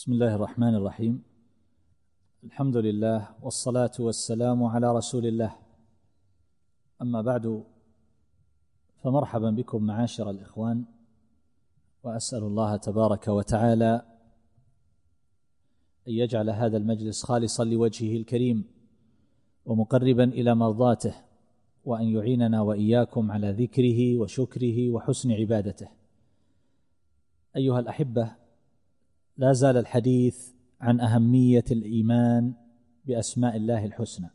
بسم الله الرحمن الرحيم الحمد لله والصلاه والسلام على رسول الله اما بعد فمرحبا بكم معاشر الاخوان واسال الله تبارك وتعالى ان يجعل هذا المجلس خالصا لوجهه الكريم ومقربا إلى مرضاته وان يعيننا واياكم على ذكره وشكره وحسن عبادته ايها الاحبه لا زال الحديث عن أهمية الإيمان بأسماء الله الحسنى.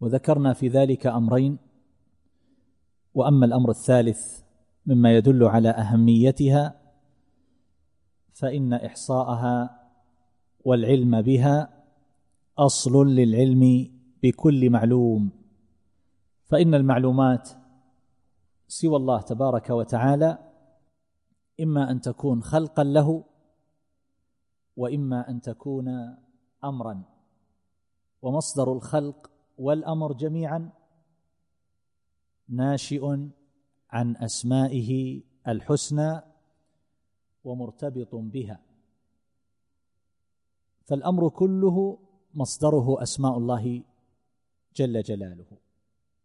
وذكرنا في ذلك أمرين وأما الأمر الثالث مما يدل على أهميتها فإن إحصاءها والعلم بها أصل للعلم بكل معلوم. فإن المعلومات سوى الله تبارك وتعالى إما أن تكون خلقا له وإما أن تكون امرا. ومصدر الخلق والأمر جميعا ناشئ عن أسمائه الحسنى ومرتبط بها. فالأمر كله مصدره أسماء الله جل جلاله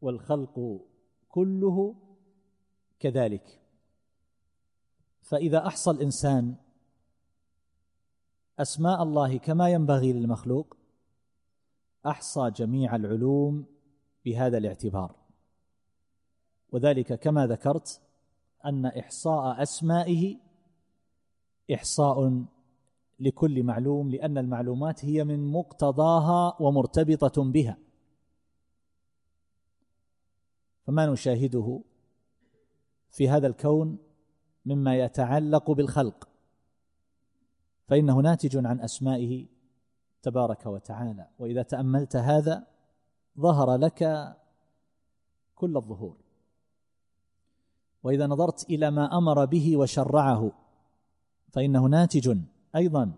والخلق كله كذلك. فإذا أحصى الإنسان أسماء الله كما ينبغي للمخلوق أحصى جميع العلوم بهذا الاعتبار. وذلك كما ذكرت أن إحصاء أسمائه إحصاء لكل معلوم لأن المعلومات هي من مقتضاها ومرتبطة بها. فما نشاهده في هذا الكون مما يتعلق بالخلق. فإنه ناتج عن أسمائه تبارك وتعالى. وإذا تأملت هذا ظهر لك كل الظهور. وإذا نظرت إلى ما أمر به وشرعه فإنه ناتج أيضا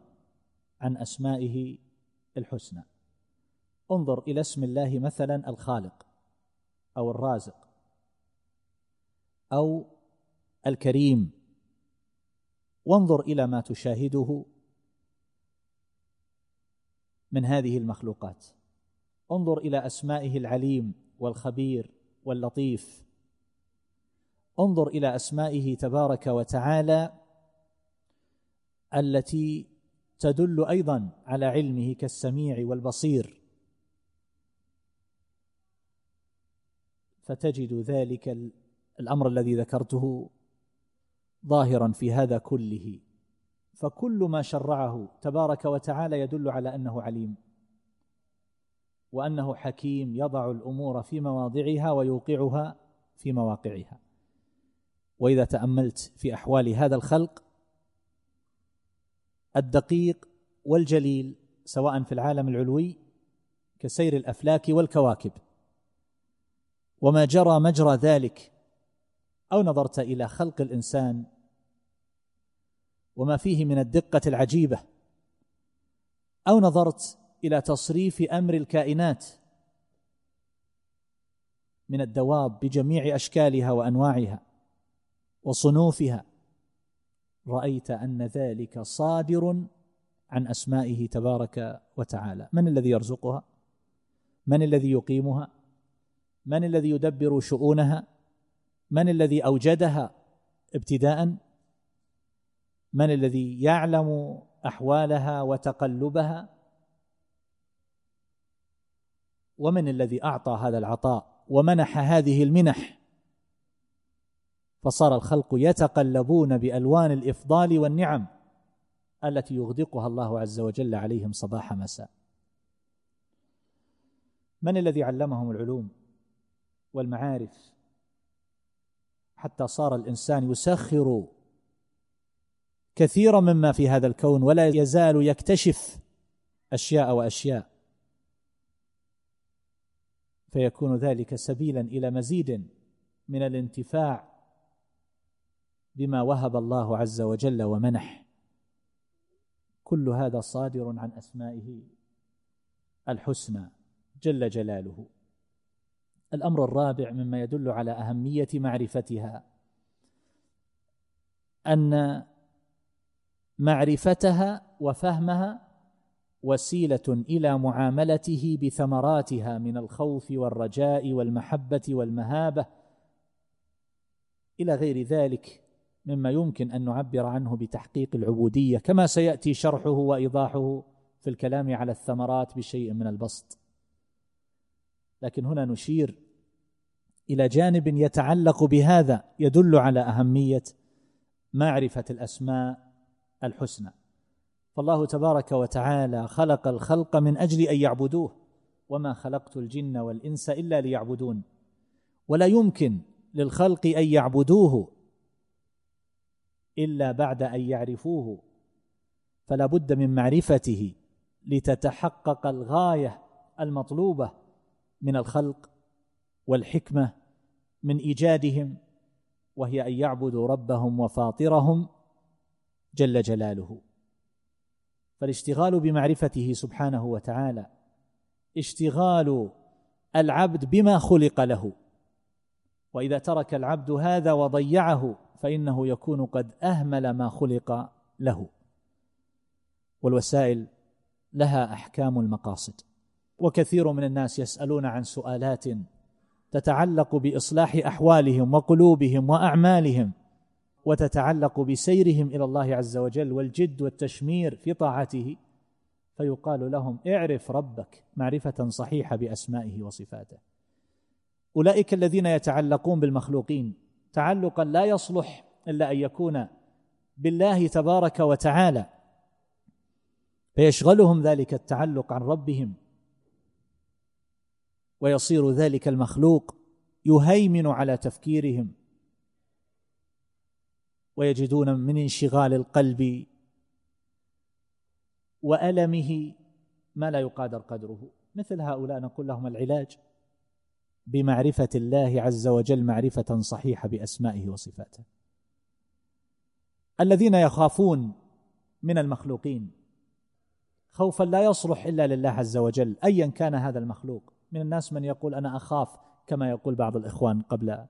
عن أسمائه الحسنى. انظر إلى اسم الله مثلا الخالق أو الرازق أو الكريم وانظر إلى ما تشاهده من هذه المخلوقات. انظر إلى أسمائه العليم والخبير واللطيف. انظر إلى أسمائه تبارك وتعالى التي تدل أيضا على علمه كالسميع والبصير. فتجد ذلك الأمر الذي ذكرته ظاهرا في هذا كله. فكل ما شرعه تبارك وتعالى يدل على أنه عليم وأنه حكيم يضع الأمور في مواضعها ويوقعها في مواقعها. وإذا تأملت في أحوال هذا الخلق الدقيق والجليل سواء في العالم العلوي كسير الأفلاك والكواكب. وما جرى مجرى ذلك أو نظرت إلى خلق الإنسان وما فيه من الدقة العجيبة أو نظرت إلى تصريف أمر الكائنات من الدواب بجميع أشكالها وأنواعها وصنوفها رأيت أن ذلك صادر عن أسمائه تبارك وتعالى. من الذي يرزقها؟ من الذي يقيمها؟ من الذي يدبر شؤونها؟ من الذي أوجدها ابتداء؟ من الذي يعلم أحوالها وتقلبها؟ ومن الذي أعطى هذا العطاء ومنح هذه المنح؟ فصار الخلق يتقلبون بألوان الإفضال والنعم التي يغدقها الله عز وجل عليهم صباح مساء من الذي علمهم العلوم والمعارف حتى صار الإنسان يسخر كثيرا مما في هذا الكون ولا يزال يكتشف أشياء وأشياء. فيكون ذلك سبيلا إلى مزيد من الانتفاع بما وهب الله عز وجل ومنح. كل هذا صادر عن أسمائه الحسنى جل جلاله. الأمر الرابع مما يدل على أهمية معرفتها أن معرفتها وفهمها وسيلة إلى معاملته بثمراتها من الخوف والرجاء والمحبة والمهابة إلى غير ذلك مما يمكن أن نعبر عنه بتحقيق العبودية كما سيأتي شرحه وإيضاحه في الكلام على الثمرات بشيء من البسط. لكن هنا نشير إلى جانب يتعلق بهذا يدل على أهمية معرفة الأسماء الحسنى. فالله تبارك وتعالى خلق الخلق من أجل أن يعبدوه وما خلقت الجن والإنس إلا ليعبدون. ولا يمكن للخلق أن يعبدوه إلا بعد أن يعرفوه. فلا بد من معرفته لتتحقق الغاية المطلوبة من الخلق والحكمة من إيجادهم وهي أن يعبدوا ربهم وفاطرهم جل جلاله. فالاشتغال بمعرفته سبحانه وتعالى اشتغال العبد بما خلق له. وإذا ترك العبد هذا وضيعه فإنه يكون قد أهمل ما خلق له. والوسائل لها أحكام المقاصد. وكثير من الناس يسألون عن سؤالات تتعلق بإصلاح أحوالهم وقلوبهم وأعمالهم وتتعلق بسيرهم إلى الله عز وجل والجد والتشمير في طاعته فيقال لهم اعرف ربك معرفة صحيحة بأسمائه وصفاته. أولئك الذين يتعلقون بالمخلوقين تعلقا لا يصلح إلا أن يكون بالله تبارك وتعالى فيشغلهم ذلك التعلق عن ربهم ويصير ذلك المخلوق يهيمن على تفكيرهم ويجدون من انشغال القلب وألمه ما لا يقادر قدره. مثل هؤلاء نقول لهم العلاج بمعرفة الله عز وجل معرفة صحيحة بأسمائه وصفاته. الذين يخافون من المخلوقين خوفا لا يصلح إلا لله عز وجل ايا كان هذا المخلوق. من الناس من يقول أنا أخاف كما يقول بعض الإخوان قبل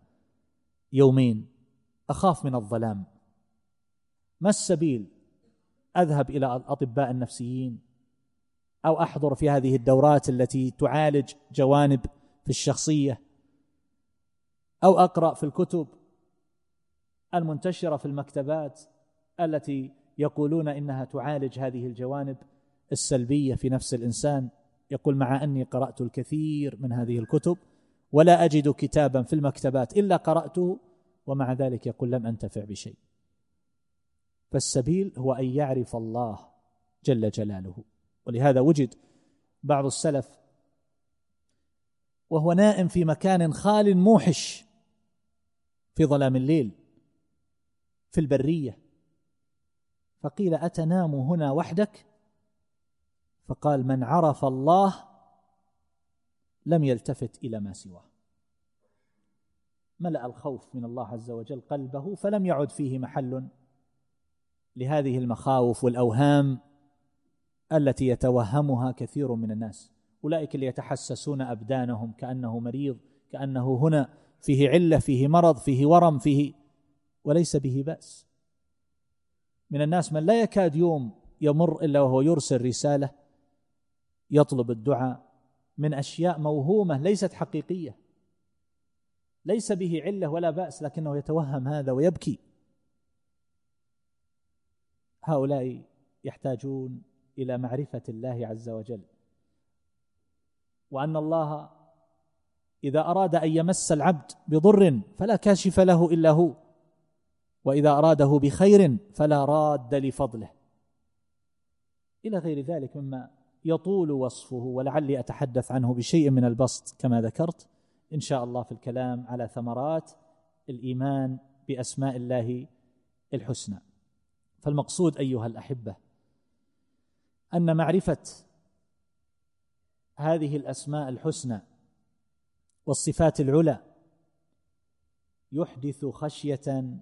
يومين أخاف من الظلام. ما السبيل؟ أذهب إلى الأطباء النفسيين أو أحضر في هذه الدورات التي تعالج جوانب في الشخصية أو أقرأ في الكتب المنتشرة في المكتبات التي يقولون إنها تعالج هذه الجوانب السلبية في نفس الإنسان. يقول مع أني قرأت الكثير من هذه الكتب ولا أجد كتابا في المكتبات إلا قراته ومع ذلك يقول لم أنتفع بشيء. فالسبيل هو أن يعرف الله جل جلاله. ولهذا وجد بعض السلف وهو نائم في مكان خال موحش في ظلام الليل في البرية فقيل أتنام هنا وحدك؟ فقال من عرف الله لم يلتفت إلى ما سواه. ملأ الخوف من الله عز وجل قلبه فلم يعد فيه محل لهذه المخاوف والأوهام التي يتوهمها كثير من الناس. أولئك اللي يتحسسون أبدانهم كأنه مريض كأنه هنا فيه علة فيه مرض فيه ورم فيه وليس به بأس. من الناس من لا يكاد يوم يمر إلا وهو يرسل رسالة يطلب الدعاء من أشياء موهومة ليست حقيقية. ليس به علة ولا بأس لكنه يتوهم هذا ويبكي. هؤلاء يحتاجون إلى معرفة الله عز وجل. وأن الله إذا أراد أن يمس العبد بضر فلا كاشف له إلا هو وإذا أراده بخير فلا راد لفضله. إلى غير ذلك مما يطول وصفه ولعلي أتحدث عنه بشيء من البسط كما ذكرت إن شاء الله في الكلام على ثمرات الإيمان بأسماء الله الحسنى. فالمقصود أيها الأحبة أن معرفة هذه الأسماء الحسنى والصفات العلى يحدث خشية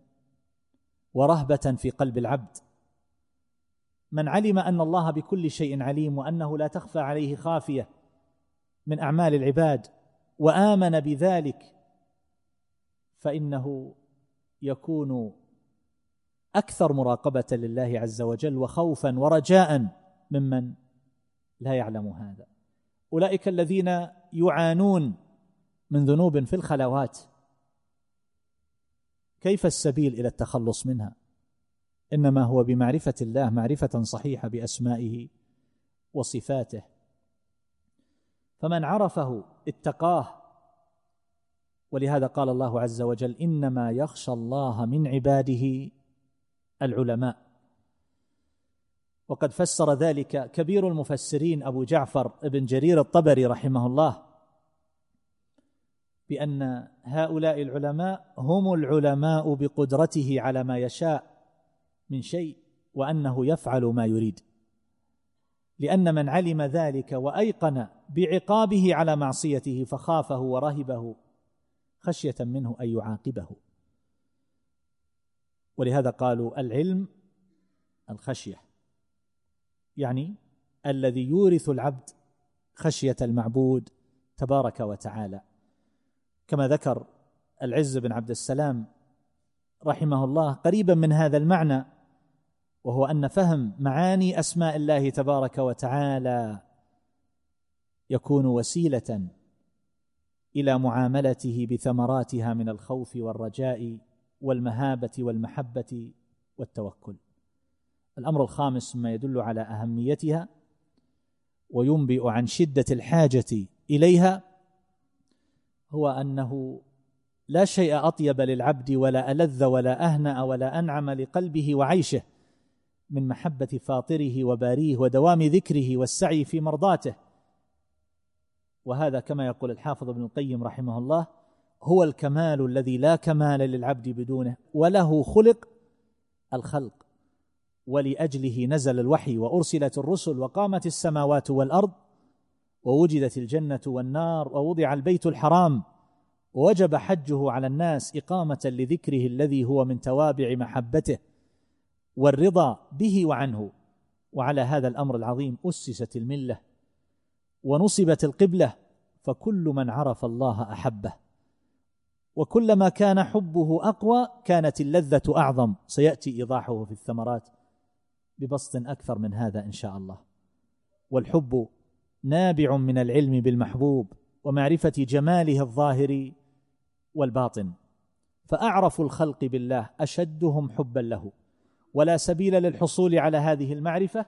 ورهبة في قلب العبد. من علم أن الله بكل شيء عليم وأنه لا تخفى عليه خافية من أعمال العباد وآمن بذلك فإنه يكون أكثر مراقبة لله عز وجل وخوفا ورجاء ممن لا يعلم هذا. أولئك الذين يعانون من ذنوب في الخلوات. كيف السبيل إلى التخلص منها؟ إنما هو بمعرفة الله معرفة صحيحة بأسمائه وصفاته. فمن عرفه اتقاه. ولهذا قال الله عز وجل إنما يخشى الله من عباده العلماء. وقد فسر ذلك كبير المفسرين أبو جعفر بن جرير الطبري رحمه الله بأن هؤلاء العلماء هم العلماء بقدرته على ما يشاء. من شيء وأنه يفعل ما يريد. لأن من علم ذلك وأيقن بعقابه على معصيته فخافه ورهبه خشية منه أن يعاقبه. ولهذا قالوا العلم الخشية يعني الذي يورث العبد خشية المعبود تبارك وتعالى. كما ذكر العز بن عبد السلام رحمه الله قريبا من هذا المعنى وهو أن فهم معاني أسماء الله تبارك وتعالى يكون وسيلة إلى معاملته بثمراتها من الخوف والرجاء والمهابة والمحبة والتوكل. الأمر الخامس ما يدل على أهميتها وينبئ عن شدة الحاجة إليها هو أنه لا شيء أطيب للعبد ولا ألذ ولا أهنأ ولا أنعم لقلبه وعيشه. من محبة فاطره وباريه ودوام ذكره والسعي في مرضاته. وهذا كما يقول الحافظ ابن القيم رحمه الله هو الكمال الذي لا كمال للعبد بدونه وله خلق الخلق. ولأجله نزل الوحي وأرسلت الرسل وقامت السماوات والأرض ووجدت الجنة والنار ووضع البيت الحرام ووجب حجه على الناس إقامة لذكره الذي هو من توابع محبته. والرضا به وعنه. وعلى هذا الأمر العظيم أسست الملة ونصبت القبلة فكل من عرف الله أحبه. وكلما كان حبه أقوى كانت اللذة أعظم. سيأتي إيضاحه في الثمرات ببسط أكثر من هذا إن شاء الله. والحب نابع من العلم بالمحبوب ومعرفة جماله الظاهر والباطن. فأعرف الخلق بالله أشدهم حبا له. ولا سبيل للحصول على هذه المعرفة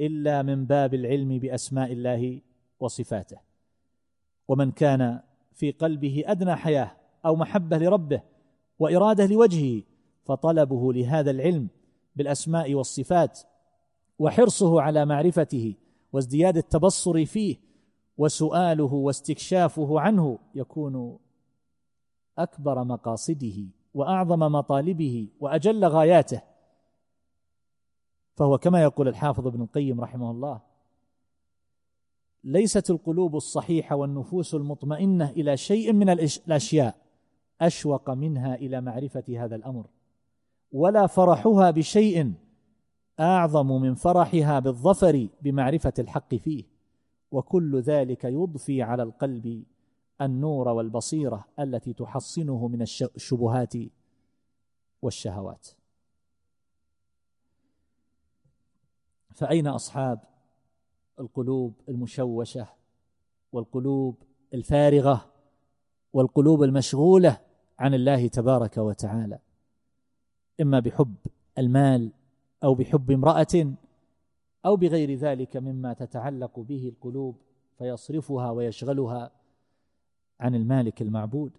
إلا من باب العلم بأسماء الله وصفاته. ومن كان في قلبه أدنى حياة أو محبة لربه وإرادة لوجهه فطلبه لهذا العلم بالأسماء والصفات وحرصه على معرفته وازدياد التبصر فيه وسؤاله واستكشافه عنه يكون أكبر مقاصده. وأعظم مطالبه وأجل غاياته. فهو كما يقول الحافظ ابن القيم رحمه الله ليست القلوب الصحيحة والنفوس المطمئنة إلى شيء من الأشياء أشوق منها إلى معرفة هذا الأمر ولا فرحها بشيء أعظم من فرحها بالظفر بمعرفة الحق فيه وكل ذلك يضفي على القلب النور والبصيرة التي تحصنه من الشبهات والشهوات. فأين أصحاب القلوب المشوشة والقلوب الفارغة والقلوب المشغولة عن الله تبارك وتعالى؟ إما بحب المال أو بحب امرأة أو بغير ذلك مما تتعلق به القلوب فيصرفها ويشغلها عن المالك المعبود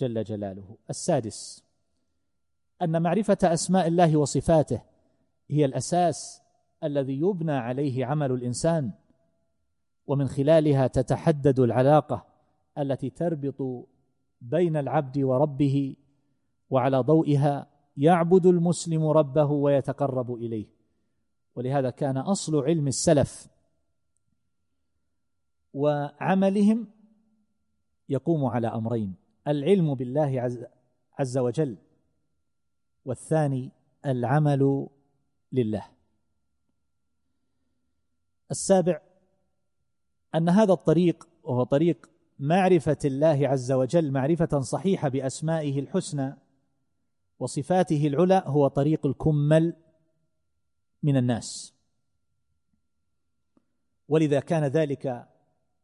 جل جلاله. السادس أن معرفة أسماء الله وصفاته هي الأساس الذي يبنى عليه عمل الإنسان ومن خلالها تتحدد العلاقة التي تربط بين العبد وربه وعلى ضوئها يعبد المسلم ربه ويتقرب إليه. ولهذا كان أصل علم السلف وعملهم يقوم على أمرين العلم بالله عز, عز وجل والثاني العمل لله. السابع أن هذا الطريق وهو طريق معرفة الله عز وجل معرفة صحيحة بأسمائه الحسنى وصفاته العلى هو طريق الكمل من الناس. ولذا كان ذلك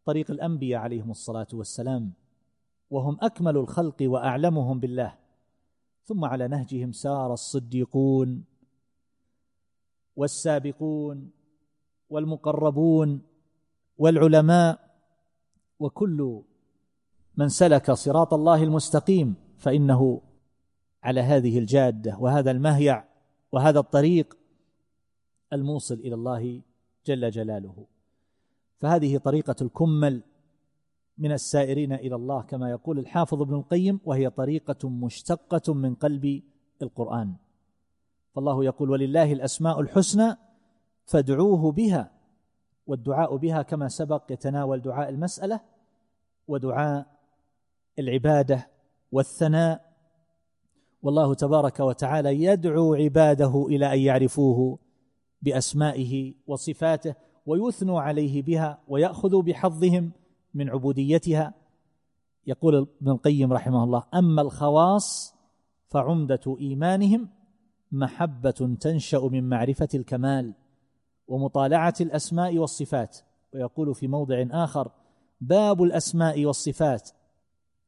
طريق الأنبياء عليهم الصلاة والسلام وهم أكمل الخلق وأعلمهم بالله. ثم على نهجهم سار الصديقون والسابقون والمقربون والعلماء وكل من سلك صراط الله المستقيم فإنه على هذه الجادة وهذا المهيع وهذا الطريق الموصل إلى الله جل جلاله. فهذه طريقة الكمل من السائرين إلى الله كما يقول الحافظ ابن القيم وهي طريقة مشتقة من قلب القرآن. فالله يقول ولله الأسماء الحسنى فادعوه بها والدعاء بها كما سبق يتناول دعاء المسألة ودعاء العبادة والثناء. والله تبارك وتعالى يدعو عباده إلى أن يعرفوه بأسمائه وصفاته. ويثنوا عليه بها ويأخذوا بحظهم من عبوديتها. يقول ابن القيم رحمه الله أما الخواص فعمدة إيمانهم محبة تنشأ من معرفة الكمال ومطالعة الأسماء والصفات. ويقول في موضع آخر باب الأسماء والصفات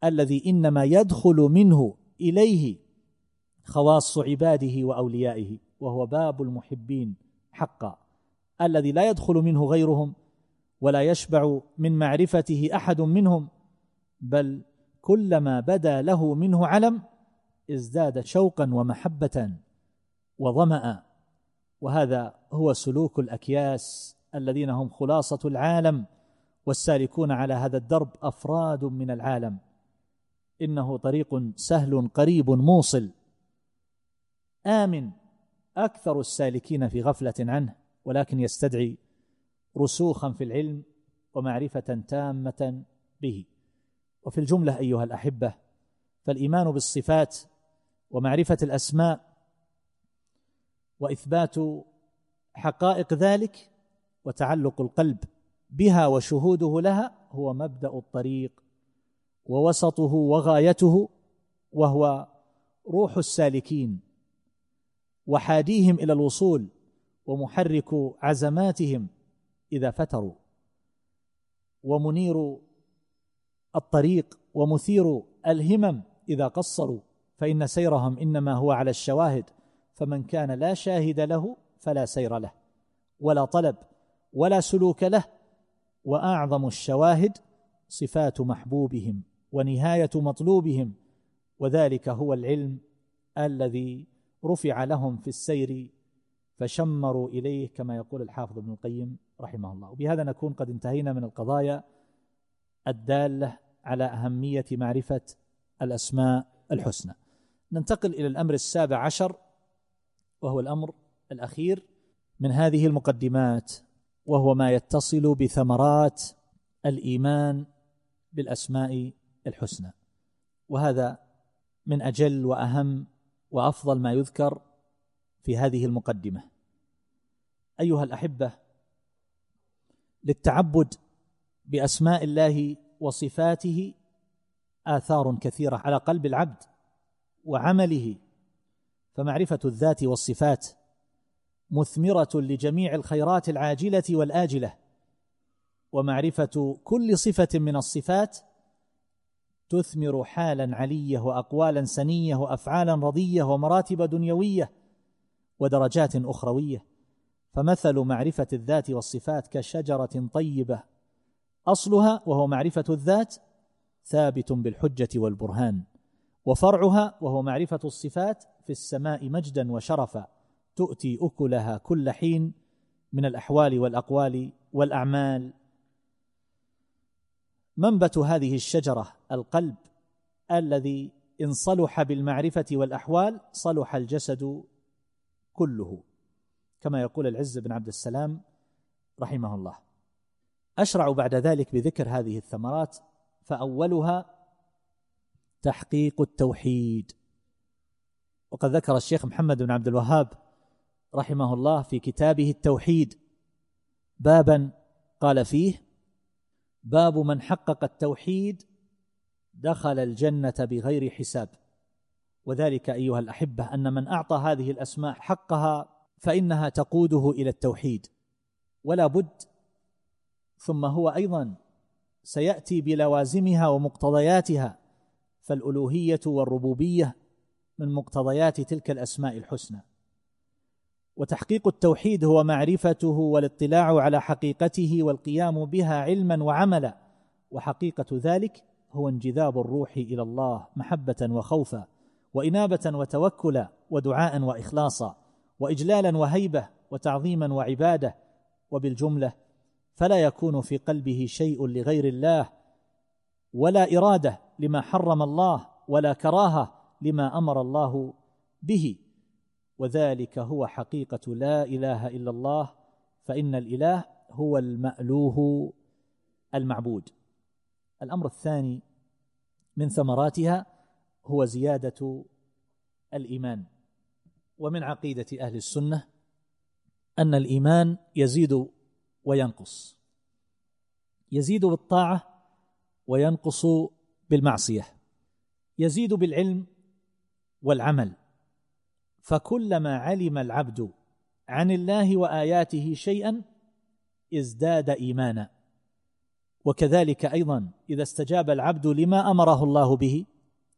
الذي إنما يدخل منه إليه خواص عباده وأوليائه وهو باب المحبين حقا. الذي لا يدخل منه غيرهم ولا يشبع من معرفته أحد منهم بل كلما بدا له منه علم ازداد شوقا ومحبة وظمأ. وهذا هو سلوك الأكياس الذين هم خلاصة العالم والسالكون على هذا الدرب أفراد من العالم. إنه طريق سهل قريب موصل. آمن أكثر السالكين في غفلة عنه. ولكن يستدعي رسوخا في العلم ومعرفة تامة به. وفي الجملة أيها الأحبة فالإيمان بالصفات ومعرفة الأسماء وإثبات حقائق ذلك وتعلق القلب بها وشهوده لها هو مبدأ الطريق ووسطه وغايته وهو روح السالكين وحاديهم إلى الوصول ومحرك عزماتهم إذا فتروا ومنير الطريق ومثير الهمم إذا قصروا فإن سيرهم إنما هو على الشواهد فمن كان لا شاهد له فلا سير له ولا طلب ولا سلوك له وأعظم الشواهد صفات محبوبهم ونهاية مطلوبهم وذلك هو العلم الذي رفع لهم في السير فشمروا إليه كما يقول الحافظ ابن القيم رحمه الله. وبهذا نكون قد انتهينا من القضايا الدالة على أهمية معرفة الأسماء الحسنى. ننتقل إلى الأمر السابع عشر وهو الأمر الأخير من هذه المقدمات وهو ما يتصل بثمرات الإيمان بالأسماء الحسنى. وهذا من أجل وأهم وأفضل ما يذكر في هذه المقدمة. أيها الأحبة للتعبد بأسماء الله وصفاته آثار كثيرة على قلب العبد وعمله. فمعرفة الذات والصفات مثمرة لجميع الخيرات العاجلة والآجلة. ومعرفة كل صفة من الصفات تثمر حالا علية واقوالا سنية وافعالا رضية ومراتب دنيوية ودرجات أخروية. فمثل معرفة الذات والصفات كشجرة طيبة. أصلها وهو معرفة الذات ثابت بالحجة والبرهان. وفرعها وهو معرفة الصفات في السماء مجدا وشرفا. تؤتي أكلها كل حين من الأحوال والأقوال والأعمال. منبت هذه الشجرة القلب الذي إن صلح بالمعرفة والأحوال صلح الجسد كله كما يقول العز بن عبد السلام رحمه الله. أشرع بعد ذلك بذكر هذه الثمرات فأولها تحقيق التوحيد. وقد ذكر الشيخ محمد بن عبد الوهاب رحمه الله في كتابه التوحيد بابا قال فيه باب من حقق التوحيد دخل الجنة بغير حساب. وذلك أيها الأحبة أن من أعطى هذه الأسماء حقها فإنها تقوده إلى التوحيد. ولا بد ثم هو أيضا سيأتي بلوازمها ومقتضياتها فالألوهية والربوبية من مقتضيات تلك الأسماء الحسنى. وتحقيق التوحيد هو معرفته والاطلاع على حقيقته والقيام بها علما وعملا. وحقيقة ذلك هو انجذاب الروح إلى الله محبة وخوفا. وإنابة وتوكلا ودعاء وإخلاصا وإجلالا وهيبة وتعظيما وعبادة وبالجملة فلا يكون في قلبه شيء لغير الله ولا إرادة لما حرم الله ولا كراهة لما أمر الله به وذلك هو حقيقة لا إله إلا الله فإن الإله هو المألوه المعبود. الأمر الثاني من ثمراتها هو زيادة الإيمان. ومن عقيدة أهل السنة أن الإيمان يزيد وينقص. يزيد بالطاعة وينقص بالمعصية. يزيد بالعلم والعمل. فكلما علم العبد عن الله وآياته شيئا ازداد إيمانا. وكذلك أيضا إذا استجاب العبد لما أمره الله به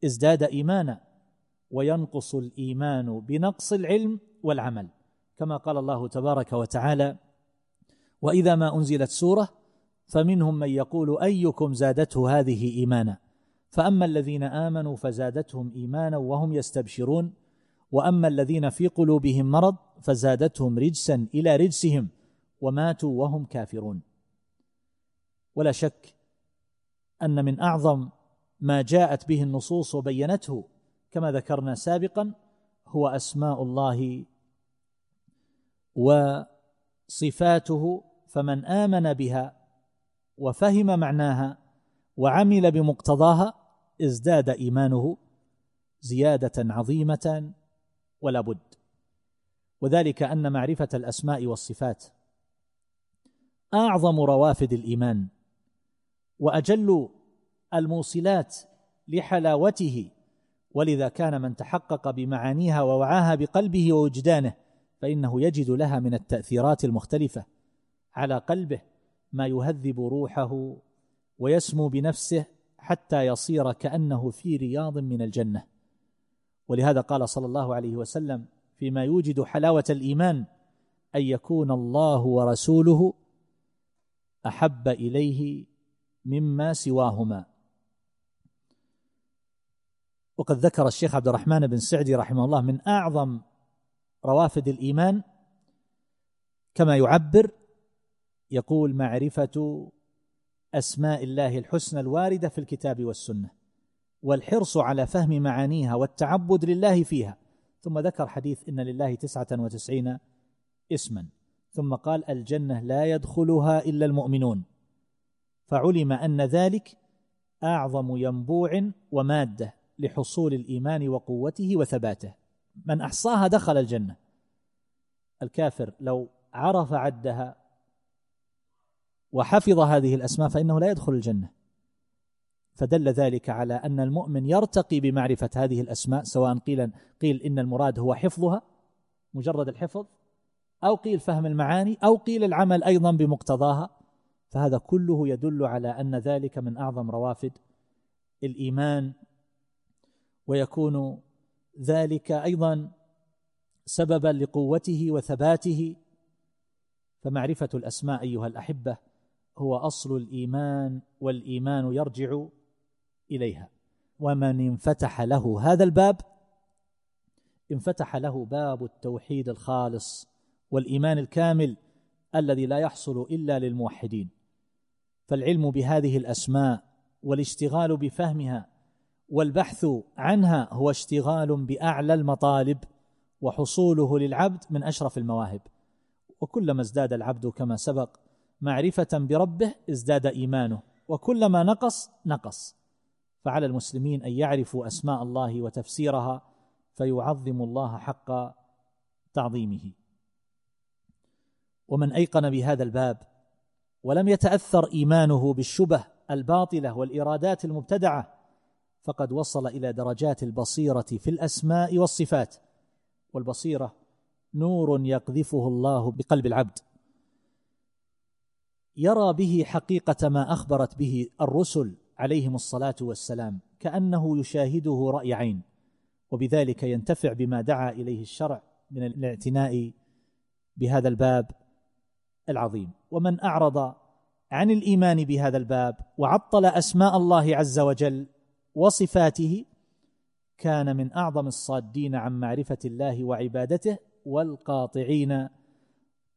ازداد إيمانا وينقص الإيمان بنقص العلم والعمل كما قال الله تبارك وتعالى وإذا ما أنزلت سورة فمنهم من يقول أيكم زادته هذه إيمانا؟ فأما الذين آمنوا فزادتهم إيمانا وهم يستبشرون وأما الذين في قلوبهم مرض فزادتهم رجسا إلى رجسهم وماتوا وهم كافرون. ولا شك أن من أعظم ما جاءت به النصوص وبينته كما ذكرنا سابقا هو أسماء الله وصفاته فمن آمن بها وفهم معناها وعمل بمقتضاها ازداد إيمانه زيادة عظيمة ولا بد. وذلك أن معرفة الأسماء والصفات أعظم روافد الإيمان وأجل الموصلات لحلاوته. ولذا كان من تحقق بمعانيها ووعاها بقلبه ووجدانه فإنه يجد لها من التأثيرات المختلفة على قلبه ما يهذب روحه ويسمو بنفسه حتى يصير كأنه في رياض من الجنة. ولهذا قال صلى الله عليه وسلم فيما يوجد حلاوة الإيمان أن يكون الله ورسوله أحب إليه مما سواهما. وقد ذكر الشيخ عبد الرحمن بن سعدي رحمه الله من أعظم روافد الإيمان كما يعبر يقول معرفة أسماء الله الحسنى الواردة في الكتاب والسنة والحرص على فهم معانيها والتعبد لله فيها. ثم ذكر حديث إن لله تسعة وتسعين اسما. ثم قال الجنة لا يدخلها إلا المؤمنون. فعلم أن ذلك أعظم ينبوع ومادة لحصول الإيمان وقوته وثباته. من أحصاها دخل الجنة. الكافر لو عرف عدها وحفظ هذه الأسماء فإنه لا يدخل الجنة. فدل ذلك على أن المؤمن يرتقي بمعرفة هذه الأسماء سواء قيل قيل إن المراد هو حفظها مجرد الحفظ أو قيل فهم المعاني أو قيل العمل أيضا بمقتضاها. فهذا كله يدل على أن ذلك من أعظم روافد الإيمان ويكون ذلك أيضا سببا لقوته وثباته. فمعرفة الأسماء أيها الأحبة هو أصل الإيمان والإيمان يرجع إليها. ومن انفتح له هذا الباب انفتح له باب التوحيد الخالص والإيمان الكامل الذي لا يحصل إلا للموحدين. فالعلم بهذه الأسماء والاشتغال بفهمها والبحث عنها هو اشتغال بأعلى المطالب وحصوله للعبد من أشرف المواهب. وكلما ازداد العبد كما سبق معرفة بربه ازداد إيمانه. وكلما نقص نقص. فعلى المسلمين أن يعرفوا أسماء الله وتفسيرها فيعظم الله حق تعظيمه. ومن أيقن بهذا الباب ولم يتأثر إيمانه بالشبه الباطلة والإرادات المبتدعة فقد وصل إلى درجات البصيرة في الأسماء والصفات والبصيرة نور يقذفه الله بقلب العبد. يرى به حقيقة ما أخبرت به الرسل عليهم الصلاة والسلام كأنه يشاهده رأي عين وبذلك ينتفع بما دعا إليه الشرع من الاعتناء بهذا الباب العظيم. ومن أعرض عن الإيمان بهذا الباب وعطل أسماء الله عز وجل وصفاته كان من أعظم الصادين عن معرفة الله وعبادته والقاطعين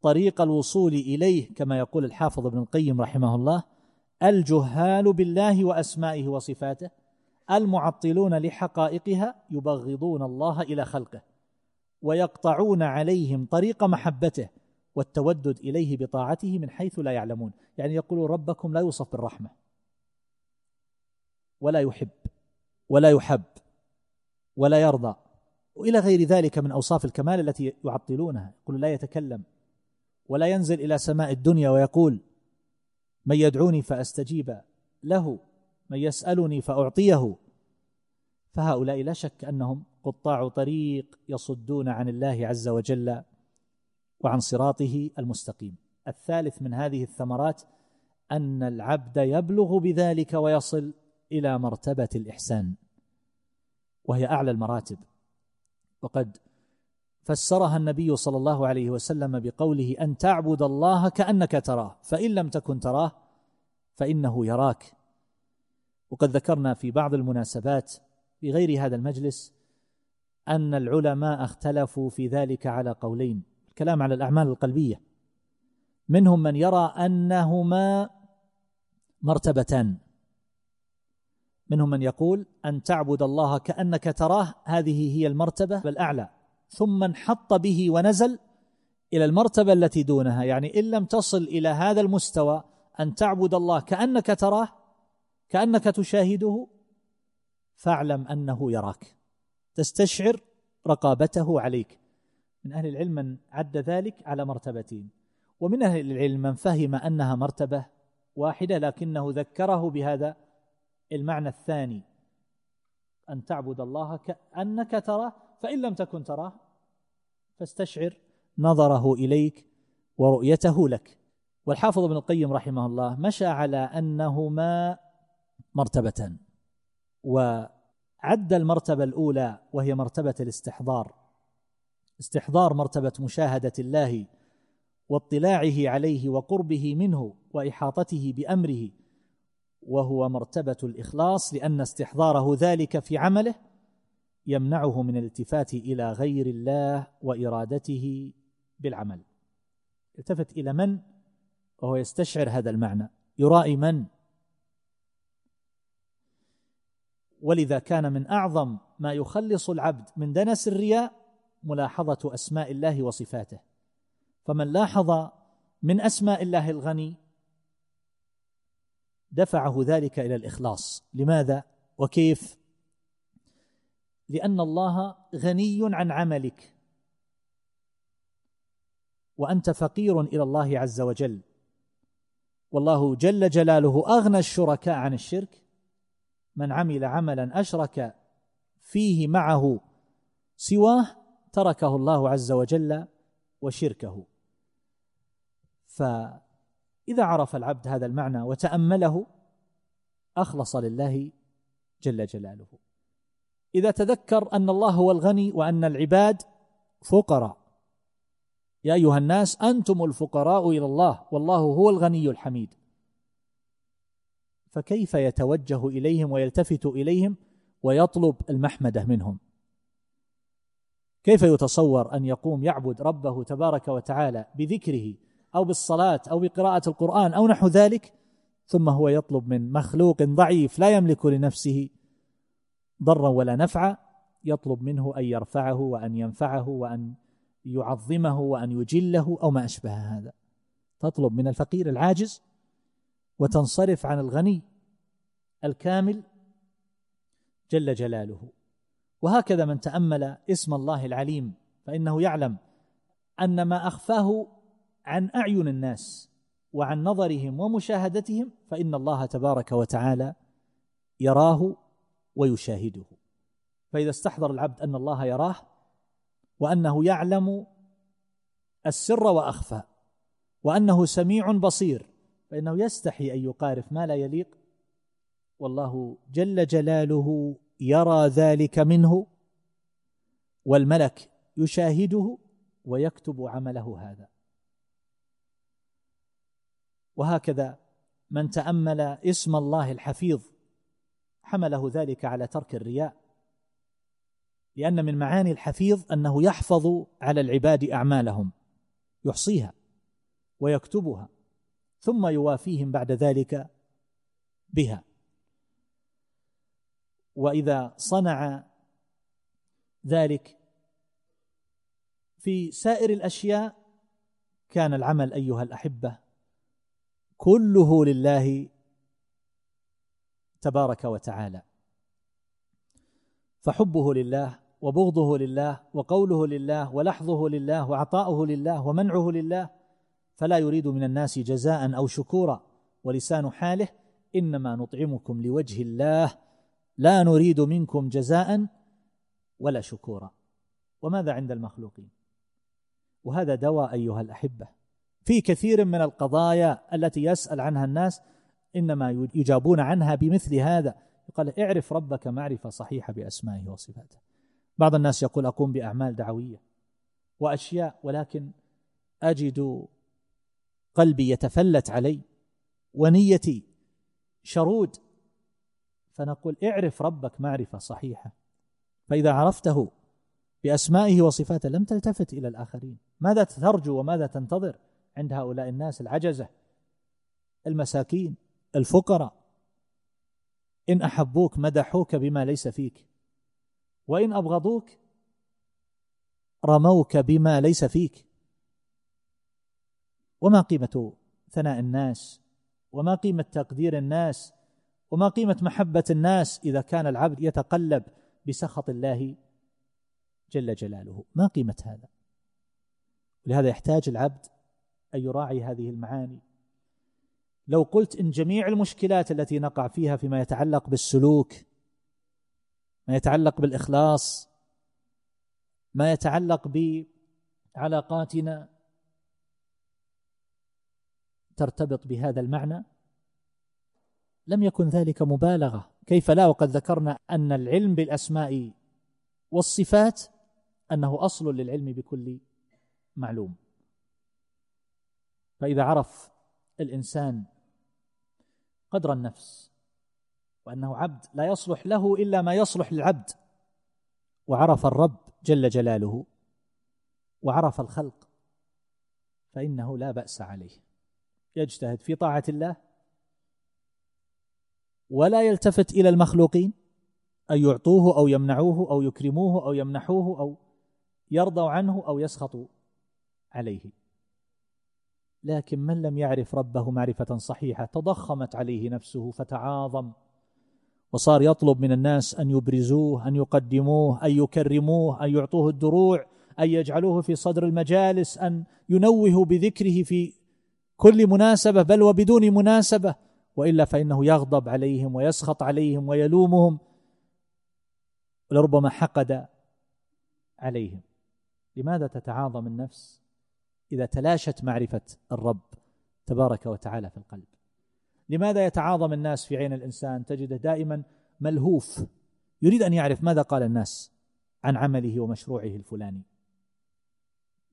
طريق الوصول إليه كما يقول الحافظ ابن القيم رحمه الله الجهال بالله وأسمائه وصفاته المعطلون لحقائقها يبغضون الله إلى خلقه ويقطعون عليهم طريق محبته والتودد إليه بطاعته من حيث لا يعلمون. يعني يقول ربكم لا يوصف بالرحمة. ولا يحب ولا يحب ولا يرضى. وإلى غير ذلك من أوصاف الكمال التي يعطلونها. يقول لا يتكلم ولا ينزل إلى سماء الدنيا ويقول من يدعوني فأستجيب له من يسألني فأعطيه. فهؤلاء لا شك أنهم قطاع طريق يصدون عن الله عز وجل وعن صراطه المستقيم. الثالث من هذه الثمرات أن العبد يبلغ بذلك ويصل إلى مرتبة الإحسان وهي أعلى المراتب. وقد فسرها النبي صلى الله عليه وسلم بقوله أن تعبد الله كأنك تراه فإن لم تكن تراه فإنه يراك. وقد ذكرنا في بعض المناسبات في غير هذا المجلس أن العلماء اختلفوا في ذلك على قولين الكلام على الأعمال القلبية. منهم من يرى أنهما مرتبتان. منهم من يقول أن تعبد الله كأنك تراه هذه هي المرتبة الاعلى ثم انحط به ونزل إلى المرتبة التي دونها. يعني إن لم تصل إلى هذا المستوى أن تعبد الله كأنك تراه كأنك تشاهده فاعلم أنه يراك. تستشعر رقابته عليك. من أهل العلم من عد ذلك على مرتبتين. ومن أهل العلم من فهم أنها مرتبة واحدة لكنه ذكره بهذا المعنى الثاني أن تعبد الله كأنك تراه فإن لم تكن تراه فاستشعر نظره إليك ورؤيته لك. والحافظ ابن القيم رحمه الله مشى على أنهما مرتبتان وعد المرتبة الأولى وهي مرتبة الاستحضار. استحضار مرتبة مشاهدة الله واطلاعه عليه وقربه منه وإحاطته بأمره. وهو مرتبة الإخلاص لأن استحضاره ذلك في عمله يمنعه من الالتفات إلى غير الله وإرادته بالعمل. التفت إلى من؟ وهو يستشعر هذا المعنى. يرائي من؟ ولذا كان من أعظم ما يخلص العبد من دنس الرياء ملاحظة أسماء الله وصفاته. فمن لاحظ من أسماء الله الغني دفعه ذلك إلى الإخلاص. لماذا؟ وكيف؟ لأن الله غني عن عملك. وأنت فقير إلى الله عز وجل. والله جل جلاله أغنى الشركاء عن الشرك. من عمل عملا أشرك فيه معه سواه تركه الله عز وجل وشركه. فاذا عرف العبد هذا المعنى وتأمله أخلص لله جل جلاله. إذا تذكر أن الله هو الغني وأن العباد فقراء. يا أيها الناس أنتم الفقراء إلى الله والله هو الغني الحميد. فكيف يتوجه إليهم ويلتفت إليهم ويطلب المحمدة منهم؟ كيف يتصور أن يقوم يعبد ربه تبارك وتعالى بذكره أو بالصلاة أو بقراءة القرآن أو نحو ذلك ثم هو يطلب من مخلوق ضعيف لا يملك لنفسه ضرا ولا نفعا يطلب منه أن يرفعه وأن ينفعه وأن يعظمه وأن يجله أو ما أشبه هذا. تطلب من الفقير العاجز وتنصرف عن الغني الكامل جل جلاله. وهكذا من تأمل اسم الله العليم فإنه يعلم أن ما أخفاه عن أعين الناس وعن نظرهم ومشاهدتهم فإن الله تبارك وتعالى يراه ويشاهده. فإذا استحضر العبد أن الله يراه وأنه يعلم السر وأخفى وأنه سميع بصير فإنه يستحي أن يقارف ما لا يليق. والله جل جلاله يرى ذلك منه والملك يشاهده ويكتب عمله هذا. وهكذا من تأمل اسم الله الحفيظ حمله ذلك على ترك الرياء لأن من معاني الحفيظ أنه يحفظ على العباد أعمالهم يحصيها ويكتبها ثم يوافيهم بعد ذلك بها. وإذا صنع ذلك في سائر الأشياء كان العمل أيها الأحبة كله لله تبارك وتعالى. فحبه لله وبغضه لله وقوله لله ولحظه لله وعطاؤه لله ومنعه لله فلا يريد من الناس جزاء أو شكورا ولسان حاله إنما نطعمكم لوجه الله لا نريد منكم جزاء ولا شكورا. وماذا عند المخلوقين؟ وهذا دواء أيها الأحبة. في كثير من القضايا التي يسأل عنها الناس إنما يجابون عنها بمثل هذا. يقال اعرف ربك معرفة صحيحة بأسمائه وصفاته. بعض الناس يقول أقوم بأعمال دعوية وأشياء ولكن أجد قلبي يتفلت علي ونيتي شرود. فنقول اعرف ربك معرفة صحيحة. فإذا عرفته بأسمائه وصفاته لم تلتفت إلى الآخرين. ماذا ترجو وماذا تنتظر؟ عند هؤلاء الناس العجزة المساكين الفقراء. إن أحبوك مدحوك بما ليس فيك. وإن أبغضوك رموك بما ليس فيك. وما قيمة ثناء الناس؟ وما قيمة تقدير الناس؟ وما قيمة محبة الناس إذا كان العبد يتقلب بسخط الله جل جلاله؟ ما قيمة هذا؟ لهذا يحتاج العبد ان يراعي هذه المعاني. لو قلت إن جميع المشكلات التي نقع فيها فيما يتعلق بالسلوك ما يتعلق بالإخلاص ما يتعلق بعلاقاتنا ترتبط بهذا المعنى لم يكن ذلك مبالغة. كيف لا؟ وقد ذكرنا أن العلم بالأسماء والصفات أنه أصل للعلم بكل معلوم. فإذا عرف الإنسان قدر النفس وأنه عبد لا يصلح له إلا ما يصلح للعبد. وعرف الرب جل جلاله وعرف الخلق فإنه لا بأس عليه. يجتهد في طاعة الله ولا يلتفت إلى المخلوقين أن يعطوه أو يمنعوه أو يكرموه أو يمنحوه أو يرضوا عنه أو يسخطوا عليه. لكن من لم يعرف ربه معرفة صحيحة تضخمت عليه نفسه فتعاظم. وصار يطلب من الناس أن يبرزوه أن يقدموه أن يكرموه أن يعطوه الدروع أن يجعلوه في صدر المجالس أن ينوهوا بذكره في كل مناسبة بل وبدون مناسبة. وإلا فإنه يغضب عليهم ويسخط عليهم ويلومهم. ولربما حقد عليهم. لماذا تتعاظم النفس؟ إذا تلاشت معرفة الرب تبارك وتعالى في القلب. لماذا يتعاظم الناس في عين الإنسان؟ تجده دائما ملهوف. يريد أن يعرف ماذا قال الناس عن عمله ومشروعه الفلاني.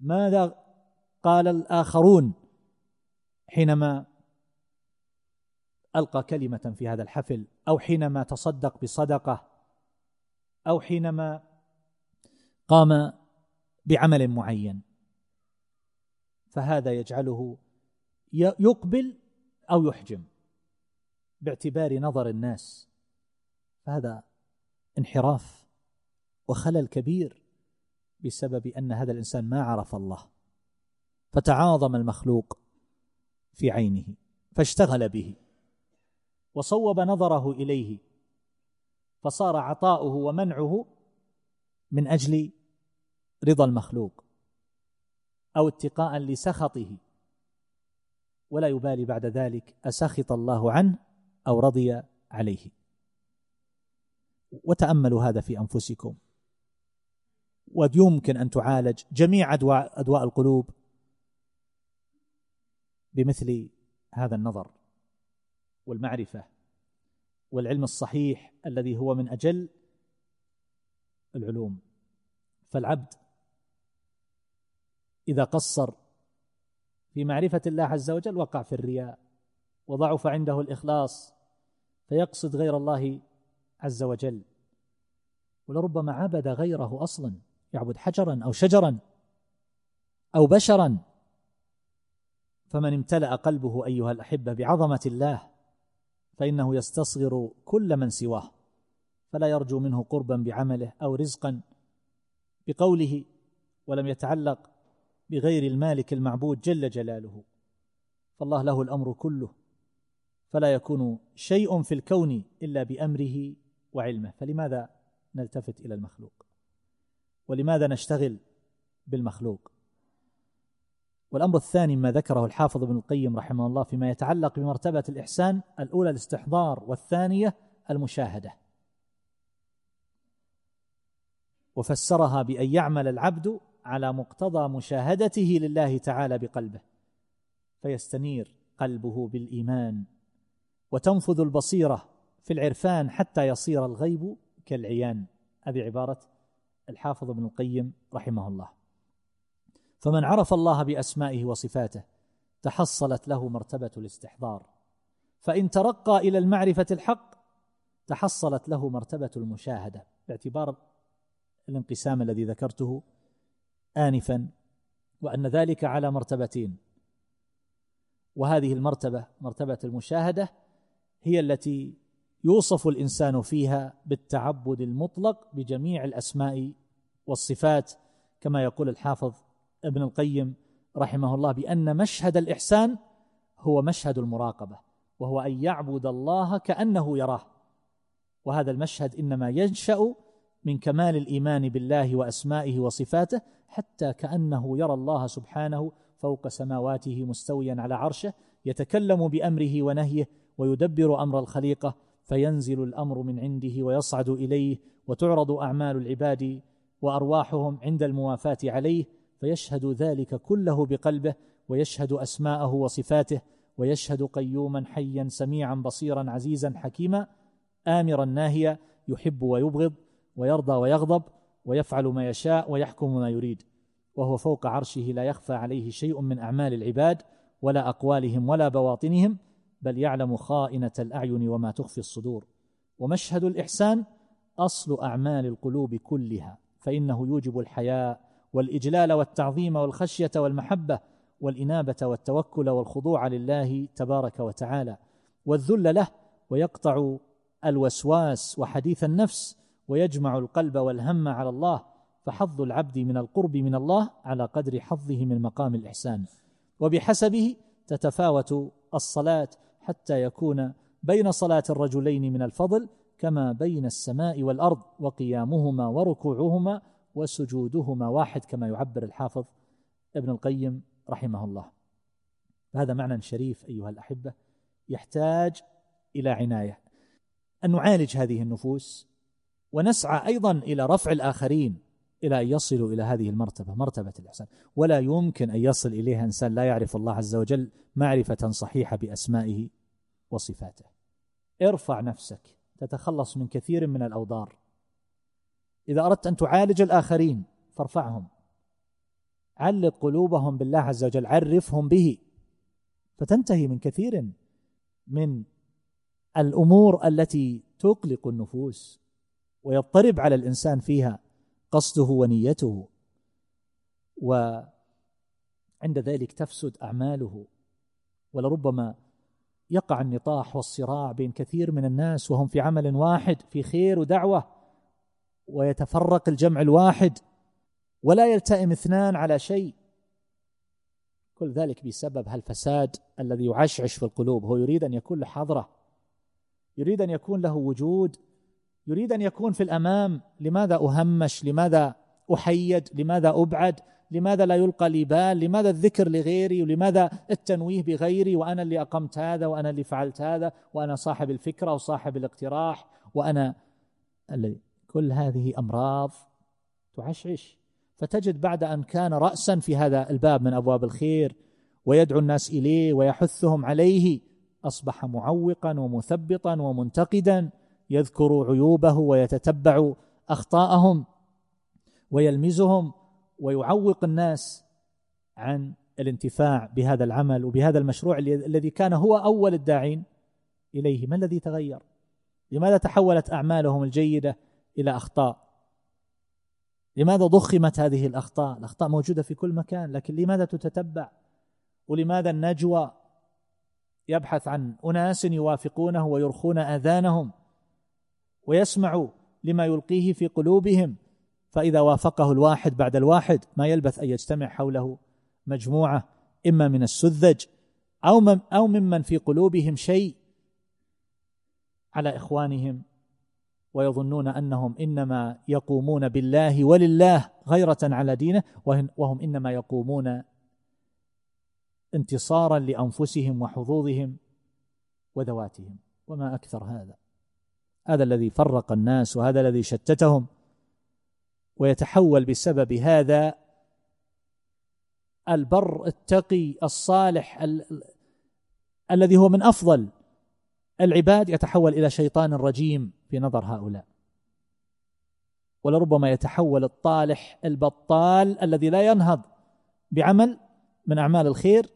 ماذا قال الآخرون حينما ألقى كلمة في هذا الحفل؟ أو حينما تصدق بصدقة؟ أو حينما قام بعمل معين؟ فهذا يجعله يقبل أو يحجم باعتبار نظر الناس. فهذا انحراف وخلل كبير بسبب أن هذا الإنسان ما عرف الله فتعاظم المخلوق في عينه فاشتغل به وصوب نظره إليه فصار عطاؤه ومنعه من أجل رضا المخلوق. أو اتقاء لسخطه. ولا يبالي بعد ذلك أسخط الله عنه أو رضي عليه. وتأملوا هذا في أنفسكم. ويمكن أن تعالج جميع ادواء أدواء القلوب بمثل هذا النظر والمعرفة والعلم الصحيح الذي هو من أجل العلوم. فالعبد إذا قصر في معرفة الله عز وجل وقع في الرياء وضعف عنده الإخلاص فيقصد غير الله عز وجل. ولربما عبد غيره أصلا يعبد حجرا أو شجرا أو بشرا. فمن امتلأ قلبه أيها الأحبة بعظمة الله فإنه يستصغر كل من سواه فلا يرجو منه قربا بعمله أو رزقا بقوله ولم يتعلق بغير المالك المعبود جل جلاله. فالله له الأمر كله. فلا يكون شيء في الكون إلا بأمره وعلمه. فلماذا نلتفت إلى المخلوق؟ ولماذا نشتغل بالمخلوق؟ والأمر الثاني ما ذكره الحافظ ابن القيم رحمه الله فيما يتعلق بمرتبة الإحسان الأولى الاستحضار والثانية المشاهدة. وفسرها بأن يعمل العبد على مقتضى مشاهدته لله تعالى بقلبه فيستنير قلبه بالإيمان وتنفذ البصيرة في العرفان حتى يصير الغيب كالعيان. هذه عبارة الحافظ ابن القيم رحمه الله. فمن عرف الله بأسمائه وصفاته تحصلت له مرتبة الاستحضار. فإن ترقى إلى المعرفة الحق تحصلت له مرتبة المشاهدة. باعتبار الانقسام الذي ذكرته انفا وأن ذلك على مرتبتين. وهذه المرتبة مرتبة المشاهدة هي التي يوصف الإنسان فيها بالتعبد المطلق بجميع الأسماء والصفات كما يقول الحافظ ابن القيم رحمه الله بأن مشهد الإحسان هو مشهد المراقبة وهو أن يعبد الله كأنه يراه. وهذا المشهد إنما ينشأ من كمال الإيمان بالله وأسمائه وصفاته حتى كأنه يرى الله سبحانه فوق سماواته مستويا على عرشه يتكلم بأمره ونهيه ويدبر أمر الخليقة فينزل الأمر من عنده ويصعد إليه وتعرض أعمال العباد وأرواحهم عند الموافاة عليه فيشهد ذلك كله بقلبه ويشهد أسماءه وصفاته ويشهد قيوما حيا سميعا بصيرا عزيزا حكيما آمرا ناهيا يحب ويبغض ويرضى ويغضب ويفعل ما يشاء ويحكم ما يريد. وهو فوق عرشه لا يخفى عليه شيء من أعمال العباد ولا أقوالهم ولا بواطنهم بل يعلم خائنة الأعين وما تخفي الصدور. ومشهد الإحسان أصل أعمال القلوب كلها فإنه يوجب الحياء والإجلال والتعظيم والخشية والمحبة والإنابة والتوكل والخضوع لله تبارك وتعالى. والذل له ويقطع الوسواس وحديث النفس ويجمع القلب والهم على الله فحظ العبد من القرب من الله على قدر حظه من مقام الإحسان. وبحسبه تتفاوت الصلاة حتى يكون بين صلاة الرجلين من الفضل كما بين السماء والأرض وقيامهما وركوعهما وسجودهما واحد كما يعبر الحافظ ابن القيم رحمه الله. هذا معنى شريف أيها الأحبة يحتاج إلى عناية. أن نعالج هذه النفوس ونسعى أيضا إلى رفع الآخرين إلى أن يصلوا إلى هذه المرتبة مرتبة الإحسان. ولا يمكن أن يصل إليها إنسان لا يعرف الله عز وجل معرفة صحيحة بأسمائه وصفاته. ارفع نفسك تتخلص من كثير من الأوضار. إذا أردت أن تعالج الآخرين فارفعهم. علق قلوبهم بالله عز وجل عرفهم به. فتنتهي من كثير من الأمور التي تقلق النفوس. ويضطرب على الإنسان فيها قصده ونيته. وعند ذلك تفسد أعماله. ولربما يقع النطاح والصراع بين كثير من الناس وهم في عمل واحد في خير ودعوة ويتفرق الجمع الواحد ولا يلتئم اثنان على شيء. كل ذلك بسبب هالفساد الذي يعشعش في القلوب. هو يريد أن يكون له حضره يريد أن يكون له وجود يريد أن يكون في الأمام لماذا أهمش؟ لماذا أحيد؟ لماذا أبعد؟ لماذا لا يلقى لي بال؟ لماذا الذكر لغيري؟ ولماذا التنويه بغيري؟ وأنا اللي أقمت هذا وأنا اللي فعلت هذا وأنا صاحب الفكرة وصاحب الاقتراح وأنا الذي كل هذه أمراض تعشعش. فتجد بعد أن كان رأسا في هذا الباب من أبواب الخير ويدعو الناس إليه ويحثهم عليه أصبح معوقا ومثبطا ومنتقدا. يذكر عيوبه ويتتبع أخطاءهم ويلمزهم ويعوق الناس عن الانتفاع بهذا العمل وبهذا المشروع الذي كان هو أول الداعين إليه. ما الذي تغير؟ لماذا تحولت أعمالهم الجيدة إلى أخطاء؟ لماذا ضخمت هذه الأخطاء؟ الأخطاء موجودة في كل مكان لكن لماذا تتتبع؟ ولماذا النجوى يبحث عن أناس يوافقونه ويرخون آذانهم؟ ويسمع لما يلقيه في قلوبهم فإذا وافقه الواحد بعد الواحد ما يلبث أن يجتمع حوله مجموعة إما من السذج أو أو ممن في قلوبهم شيء على إخوانهم ويظنون أنهم إنما يقومون بالله ولله غيرة على دينه وهم إنما يقومون انتصارا لأنفسهم وحظوظهم وذواتهم. وما أكثر هذا. هذا الذي فرق الناس وهذا الذي شتتهم ويتحول بسبب هذا البر التقي الصالح ال... الذي هو من أفضل العباد يتحول إلى شيطان رجيم في نظر هؤلاء. ولربما يتحول الطالح البطال الذي لا ينهض بعمل من أعمال الخير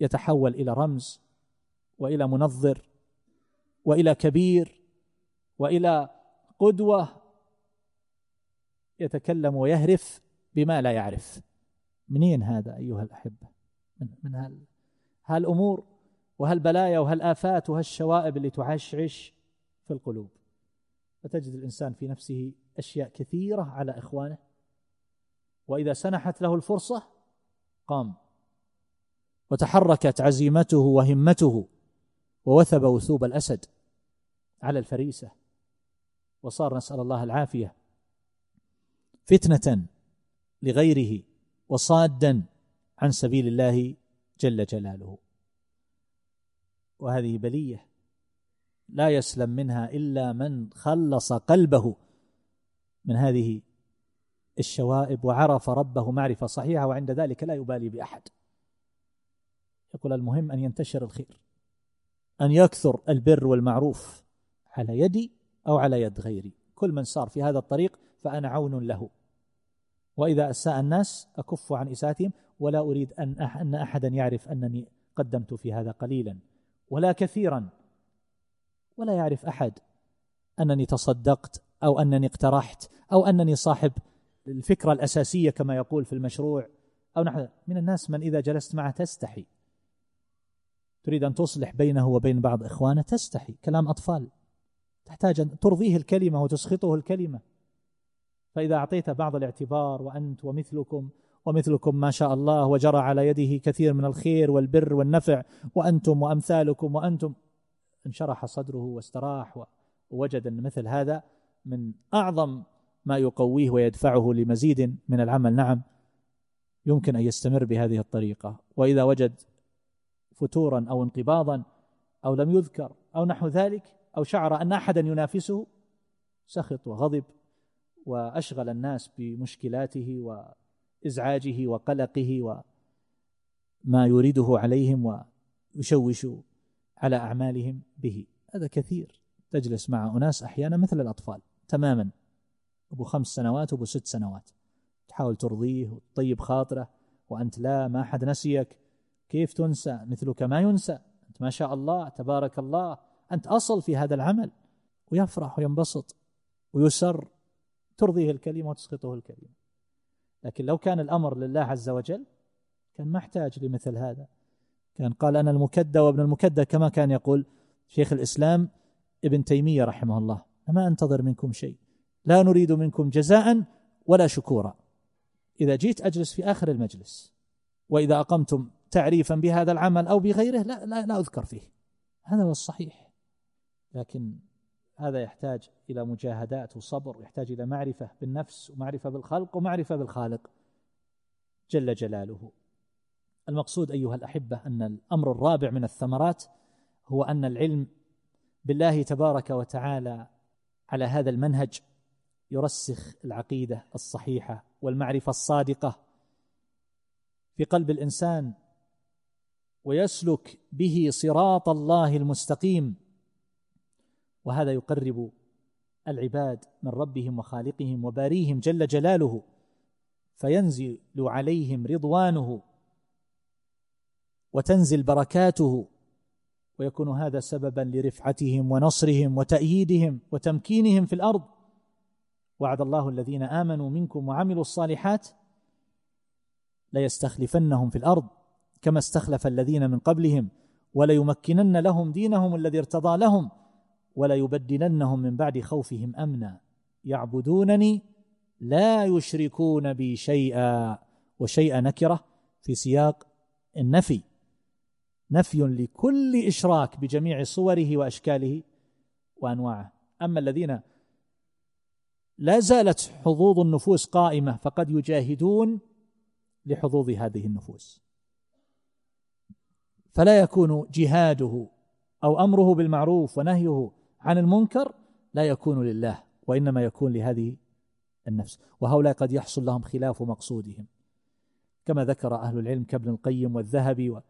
يتحول إلى رمز وإلى منظر وإلى كبير وإلى قدوة يتكلم ويهرف بما لا يعرف. منين هذا أيها الأحبة؟ من من هال هالأمور وهالبلايا وهالآفات وهالشوائب اللي تعشعش في القلوب. فتجد الإنسان في نفسه أشياء كثيرة على إخوانه وإذا سنحت له الفرصة قام. وتحركت عزيمته وهمته ووثب وثوب الأسد على الفريسة. وصار نسأل الله العافية. فتنة لغيره وصادا عن سبيل الله جل جلاله. وهذه بلية لا يسلم منها إلا من خلص قلبه من هذه الشوائب وعرف ربه معرفة صحيحة وعند ذلك لا يبالي بأحد. يقول المهم أن ينتشر الخير أن يكثر البر والمعروف على يدي أو على يد غيري. كل من صار في هذا الطريق فأنا عون له. وإذا أساء الناس أكف عن اساءتهم ولا أريد أن أن أحدا يعرف أنني قدمت في هذا قليلا. ولا كثيرا. ولا يعرف أحد أنني تصدقت أو أنني اقترحت أو أنني صاحب الفكرة الأساسية كما يقول في المشروع أو نحن من الناس من إذا جلست معه تستحي. تريد أن تصلح بينه وبين بعض إخوانه تستحي. كلام أطفال. تحتاج أن ترضيه الكلمة وتسخطه الكلمة. فإذا اعطيته بعض الاعتبار وأنت ومثلكم ومثلكم ما شاء الله وجرى على يده كثير من الخير والبر والنفع وأنتم وأمثالكم وأنتم. انشرح صدره واستراح ووجد أن مثل هذا من أعظم ما يقويه ويدفعه لمزيد من العمل. نعم يمكن أن يستمر بهذه الطريقة. وإذا وجد فتورا أو انقباضا أو لم يذكر أو نحو ذلك أو شعر أن أحدا ينافسه سخط وغضب وأشغل الناس بمشكلاته وإزعاجه وقلقه وما يريده عليهم ويشوش على أعمالهم به. هذا كثير. تجلس مع أناس أحيانا مثل الأطفال تماما. أبو خمس سنوات وابو ست سنوات. تحاول ترضيه وتطيب خاطره وأنت لا ما حد نسيك. كيف تنسى؟ مثلك ما ينسى. أنت ما شاء الله تبارك الله. أنت أصل في هذا العمل ويفرح وينبسط ويسر ترضيه الكلمة وتسقطه الكلمة. لكن لو كان الأمر لله عز وجل كان ما احتاج لمثل هذا. كان قال أنا المكدى وابن المكدى كما كان يقول شيخ الإسلام ابن تيمية رحمه الله ما أنتظر منكم شيء لا نريد منكم جزاء ولا شكورا. إذا جيت أجلس في آخر المجلس وإذا أقمتم تعريفا بهذا العمل أو بغيره لا لا, لا أذكر فيه. هذا هو الصحيح. لكن هذا يحتاج إلى مجاهدات وصبر يحتاج إلى معرفة بالنفس ومعرفة بالخلق ومعرفة بالخالق جل جلاله. المقصود أيها الأحبة أن الأمر الرابع من الثمرات هو أن العلم بالله تبارك وتعالى على هذا المنهج يرسخ العقيدة الصحيحة والمعرفة الصادقة في قلب الإنسان ويسلك به صراط الله المستقيم. وهذا يقرب العباد من ربهم وخالقهم وباريهم جل جلاله فينزل عليهم رضوانه وتنزل بركاته ويكون هذا سببا لرفعتهم ونصرهم وتأييدهم وتمكينهم في الأرض. وعد الله الذين آمنوا منكم وعملوا الصالحات ليستخلفنهم في الأرض كما استخلف الذين من قبلهم وليمكنن لهم دينهم الذي ارتضى لهم. وليبدلنهم من بعد خوفهم أمنا. يعبدونني لا يشركون بي شيئا. وشيئا نكرة في سياق النفي. نفي لكل إشراك بجميع صوره وأشكاله وأنواعه. أما الذين لا زالت حظوظ النفوس قائمة فقد يجاهدون لحظوظ هذه النفوس. فلا يكون جهاده أو أمره بالمعروف ونهيه عن المنكر لا يكون لله وإنما يكون لهذه النفس. وهؤلاء قد يحصل لهم خلاف مقصودهم. كما ذكر أهل العلم كابن القيم والذهبي و...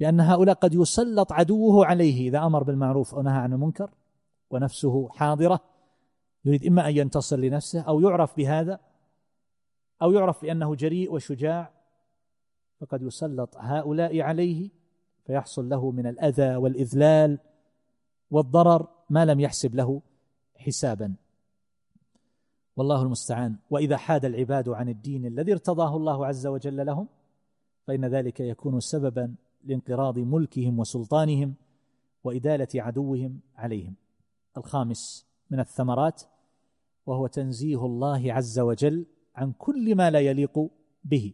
بأن هؤلاء قد يسلط عدوه عليه إذا أمر بالمعروف أو نهى عن المنكر ونفسه حاضرة يريد إما أن ينتصر لنفسه أو يعرف بهذا أو يعرف بأنه جريء وشجاع فقد يسلط هؤلاء عليه فيحصل له من الأذى والإذلال والضرر ما لم يحسب له حسابا. والله المستعان. وإذا حاد العباد عن الدين الذي ارتضاه الله عز وجل لهم فإن ذلك يكون سببا لانقراض ملكهم وسلطانهم وإدالة عدوهم عليهم. الخامس من الثمرات وهو تنزيه الله عز وجل عن كل ما لا يليق به.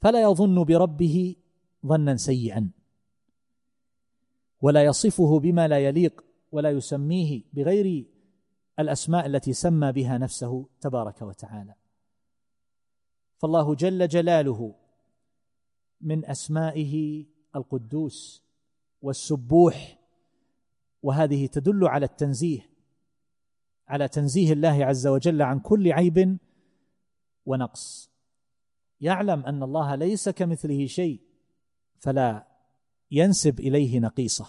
فلا يظن بربه ظنا سيئا. ولا يصفه بما لا يليق ولا يسميه بغير الأسماء التي سمى بها نفسه تبارك وتعالى. فالله جل جلاله من أسمائه القدوس والسبوح وهذه تدل على التنزيه على تنزيه الله عز وجل عن كل عيب ونقص. يعلم أن الله ليس كمثله شيء فلا ينسب إليه نقيصه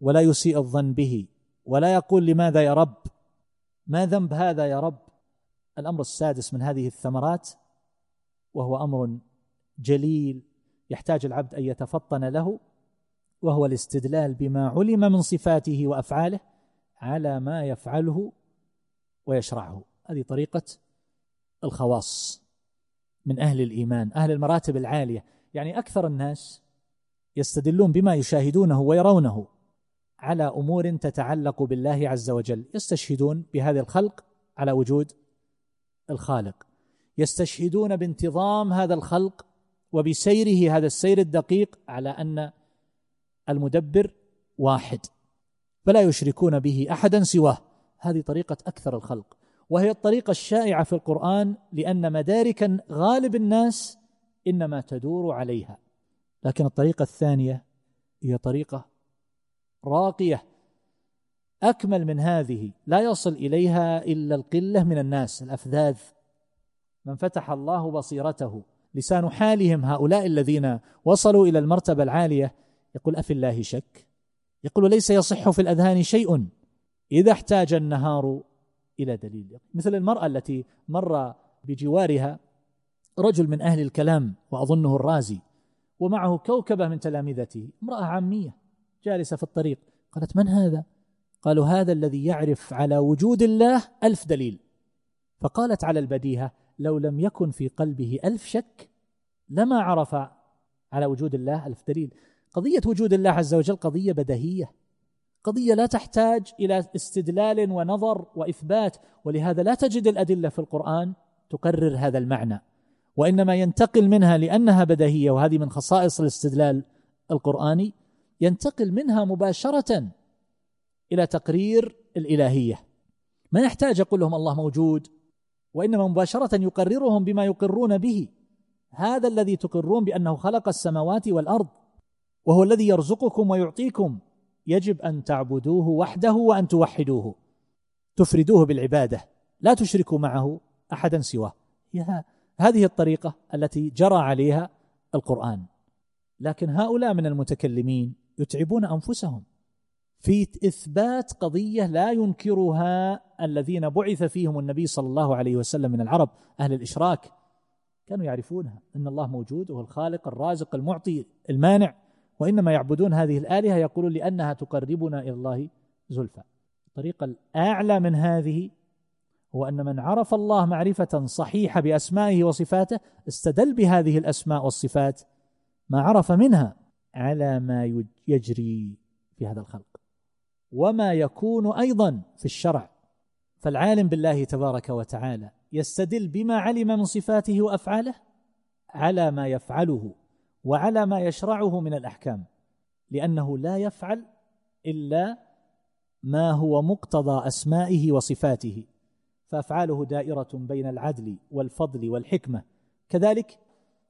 ولا يسيء الظن به ولا يقول لماذا يا رب؟ ما ذنب هذا يا رب؟ الأمر السادس من هذه الثمرات وهو أمر جليل يحتاج العبد أن يتفطن له وهو الاستدلال بما علم من صفاته وأفعاله على ما يفعله ويشرعه. هذه طريقة الخواص من أهل الإيمان أهل المراتب العالية. يعني أكثر الناس يستدلون بما يشاهدونه ويرونه على أمور تتعلق بالله عز وجل. يستشهدون بهذا الخلق على وجود الخالق. يستشهدون بانتظام هذا الخلق وبسيره هذا السير الدقيق على أن المدبر واحد فلا يشركون به أحدا سواه. هذه طريقة أكثر الخلق وهي الطريقة الشائعة في القرآن لأن مدارك غالب الناس إنما تدور عليها. لكن الطريقة الثانية هي طريقة راقية. أكمل من هذه لا يصل إليها إلا القلة من الناس الأفذاذ. من فتح الله بصيرته لسان حالهم هؤلاء الذين وصلوا إلى المرتبة العالية يقول أفي الله شك؟ يقول ليس يصح في الأذهان شيء إذا احتاج النهار إلى دليل. مثل المرأة التي مر بجوارها رجل من أهل الكلام وأظنه الرازي ومعه كوكبة من تلامذته امرأة عامية جالسة في الطريق. قالت من هذا؟ قالوا هذا الذي يعرف على وجود الله ألف دليل. فقالت على البديهة لو لم يكن في قلبه ألف شك لما عرف على وجود الله ألف دليل. قضية وجود الله عز وجل قضية بديهية قضية لا تحتاج إلى استدلال ونظر وإثبات ولهذا لا تجد الأدلة في القرآن تقرر هذا المعنى. وإنما ينتقل منها لأنها بديهية وهذه من خصائص الاستدلال القرآني ينتقل منها مباشرة إلى تقرير الإلهية. ما يحتاج يقول لهم الله موجود وإنما مباشرة يقررهم بما يقرون به. هذا الذي تقرون بأنه خلق السماوات والأرض وهو الذي يرزقكم ويعطيكم. يجب أن تعبدوه وحده وأن توحدوه. تفردوه بالعبادة. لا تشركوا معه أحدا سواه. هذه الطريقة التي جرى عليها القرآن. لكن هؤلاء من المتكلمين يتعبون أنفسهم في إثبات قضية لا ينكرها الذين بعث فيهم النبي صلى الله عليه وسلم من العرب أهل الإشراك. كانوا يعرفونها أن الله موجود وهو الخالق الرازق المعطي المانع وإنما يعبدون هذه الآلهة يقولون لأنها تقربنا إلى الله زلفى. الطريقة الأعلى من هذه هو أن من عرف الله معرفة صحيحة بأسمائه وصفاته استدل بهذه الأسماء والصفات ما عرف منها على ما يجري في هذا الخلق. وما يكون أيضا في الشرع. فالعالم بالله تبارك وتعالى يستدل بما علم من صفاته وأفعاله على ما يفعله وعلى ما يشرعه من الأحكام. لأنه لا يفعل إلا ما هو مقتضى أسمائه وصفاته. فأفعاله دائرة بين العدل والفضل والحكمة. كذلك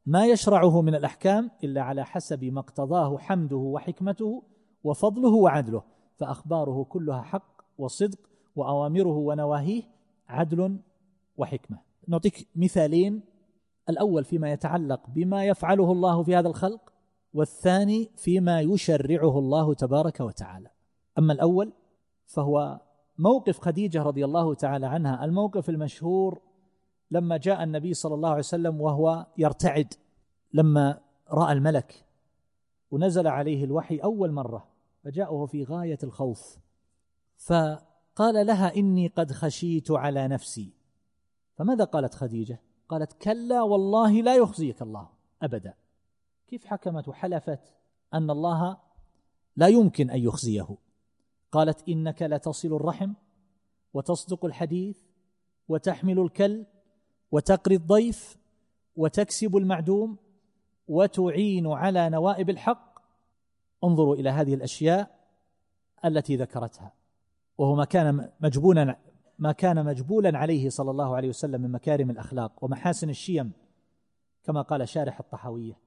ما يشرعه من الأحكام إلا على حسب ما اقتضاه حمده وحكمته وفضله وعدله فأخباره كلها حق وصدق وأوامره ونواهيه عدل وحكمة. نعطيك مثالين الأول فيما يتعلق بما يفعله الله في هذا الخلق والثاني فيما يشرعه الله تبارك وتعالى. أما الأول فهو موقف خديجة رضي الله تعالى عنها الموقف المشهور لما جاء النبي صلى الله عليه وسلم وهو يرتعد لما رأى الملك ونزل عليه الوحي أول مرة فجاءه في غاية الخوف فقال لها إني قد خشيت على نفسي. فماذا قالت خديجة؟ قالت كلا والله لا يخزيك الله أبدا. كيف حكمت وحلفت أن الله لا يمكن أن يخزيه؟ قالت إنك لتصل الرحم وتصدق الحديث وتحمل الكل وتقري الضيف وتكسب المعدوم وتعين على نوائب الحق. انظروا إلى هذه الأشياء التي ذكرتها. وهو ما كان مجبولا ما كان مجبولا عليه صلى الله عليه وسلم من مكارم الأخلاق ومحاسن الشيم كما قال شارح الطحاوية.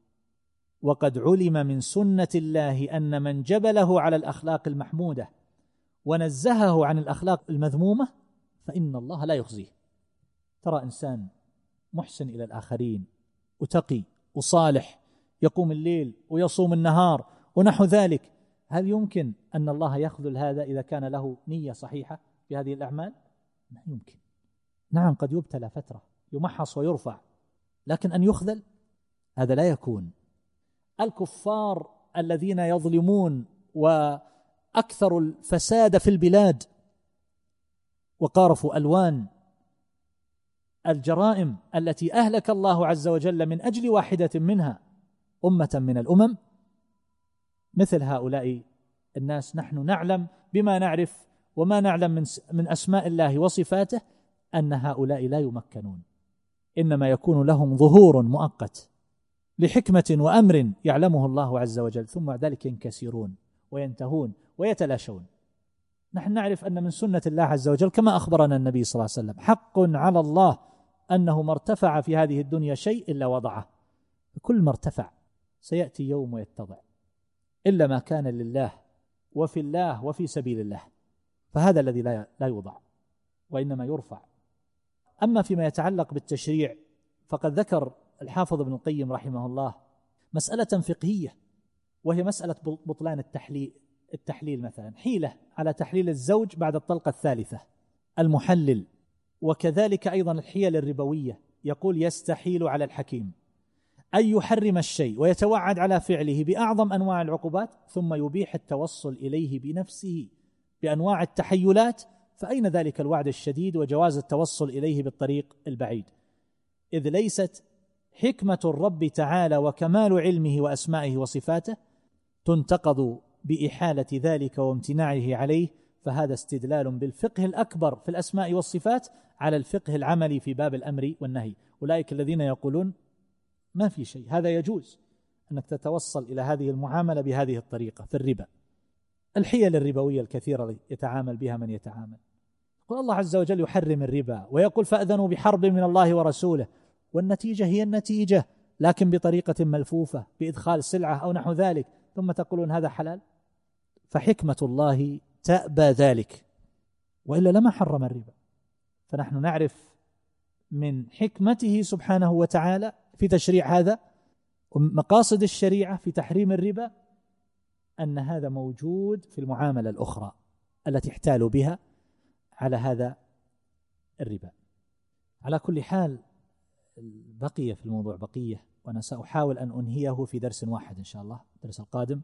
وقد علم من سنة الله أن من جبله على الأخلاق المحمودة ونزهه عن الأخلاق المذمومة فإن الله لا يخزيه. ترى إنسان محسن إلى الآخرين وتقي وصالح يقوم الليل ويصوم النهار ونحو ذلك. هل يمكن أن الله يخذل هذا إذا كان له نية صحيحة في هذه الأعمال؟ ما يمكن. نعم قد يبتلى فترة يمحص ويرفع لكن أن يخذل؟ هذا لا يكون. الكفار الذين يظلمون و أكثر الفساد في البلاد وقارفوا ألوان الجرائم التي أهلك الله عز وجل من أجل واحدة منها أمة من الأمم مثل هؤلاء الناس نحن نعلم بما نعرف وما نعلم من من أسماء الله وصفاته أن هؤلاء لا يمكنون. إنما يكون لهم ظهور مؤقت لحكمة وأمر يعلمه الله عز وجل ثم ذلك ينكسرون. وينتهون ويتلاشون. نحن نعرف أن من سنة الله عز وجل كما أخبرنا النبي صلى الله عليه وسلم حق على الله أنه ما ارتفع في هذه الدنيا شيء إلا وضعه. كل ما ارتفع سيأتي يوم ويتضع إلا ما كان لله وفي الله وفي سبيل الله. فهذا الذي لا لا يوضع وإنما يرفع. أما فيما يتعلق بالتشريع فقد ذكر الحافظ ابن القيم رحمه الله مسألة فقهية. وهي مسألة بطلان التحليل التحليل مثلا. حيلة على تحليل الزوج بعد الطلقة الثالثة. المحلل. وكذلك أيضا الحيل الربوية. يقول يستحيل على الحكيم. أن يحرم الشيء ويتوعد على فعله بأعظم أنواع العقوبات ثم يبيح التوصل إليه بنفسه بأنواع التحيلات فأين ذلك الوعد الشديد وجواز التوصل إليه بالطريق البعيد؟ إذ ليست حكمة الرب تعالى وكمال علمه وأسمائه وصفاته تنتقض بإحالة ذلك وامتناعه عليه فهذا استدلال بالفقه الأكبر في الأسماء والصفات على الفقه العملي في باب الأمر والنهي. أولئك الذين يقولون ما في شيء هذا يجوز أنك تتوصل إلى هذه المعاملة بهذه الطريقة في الربا. الحيل الربوية الكثيرة يتعامل بها من يتعامل. يقول الله عز وجل يحرم الربا ويقول فأذنوا بحرب من الله ورسوله والنتيجة هي النتيجة لكن بطريقة ملفوفة بإدخال سلعة أو نحو ذلك. ثم تقولون هذا حلال؟ فحكمة الله تأبى ذلك وإلا لما حرم الربا. فنحن نعرف من حكمته سبحانه وتعالى في تشريع هذا ومقاصد الشريعة في تحريم الربا أن هذا موجود في المعاملة الأخرى التي احتالوا بها على هذا الربا. على كل حال بقي في الموضوع بقية. وأنا سأحاول أن أنهيه في درس واحد إن شاء الله الدرس القادم.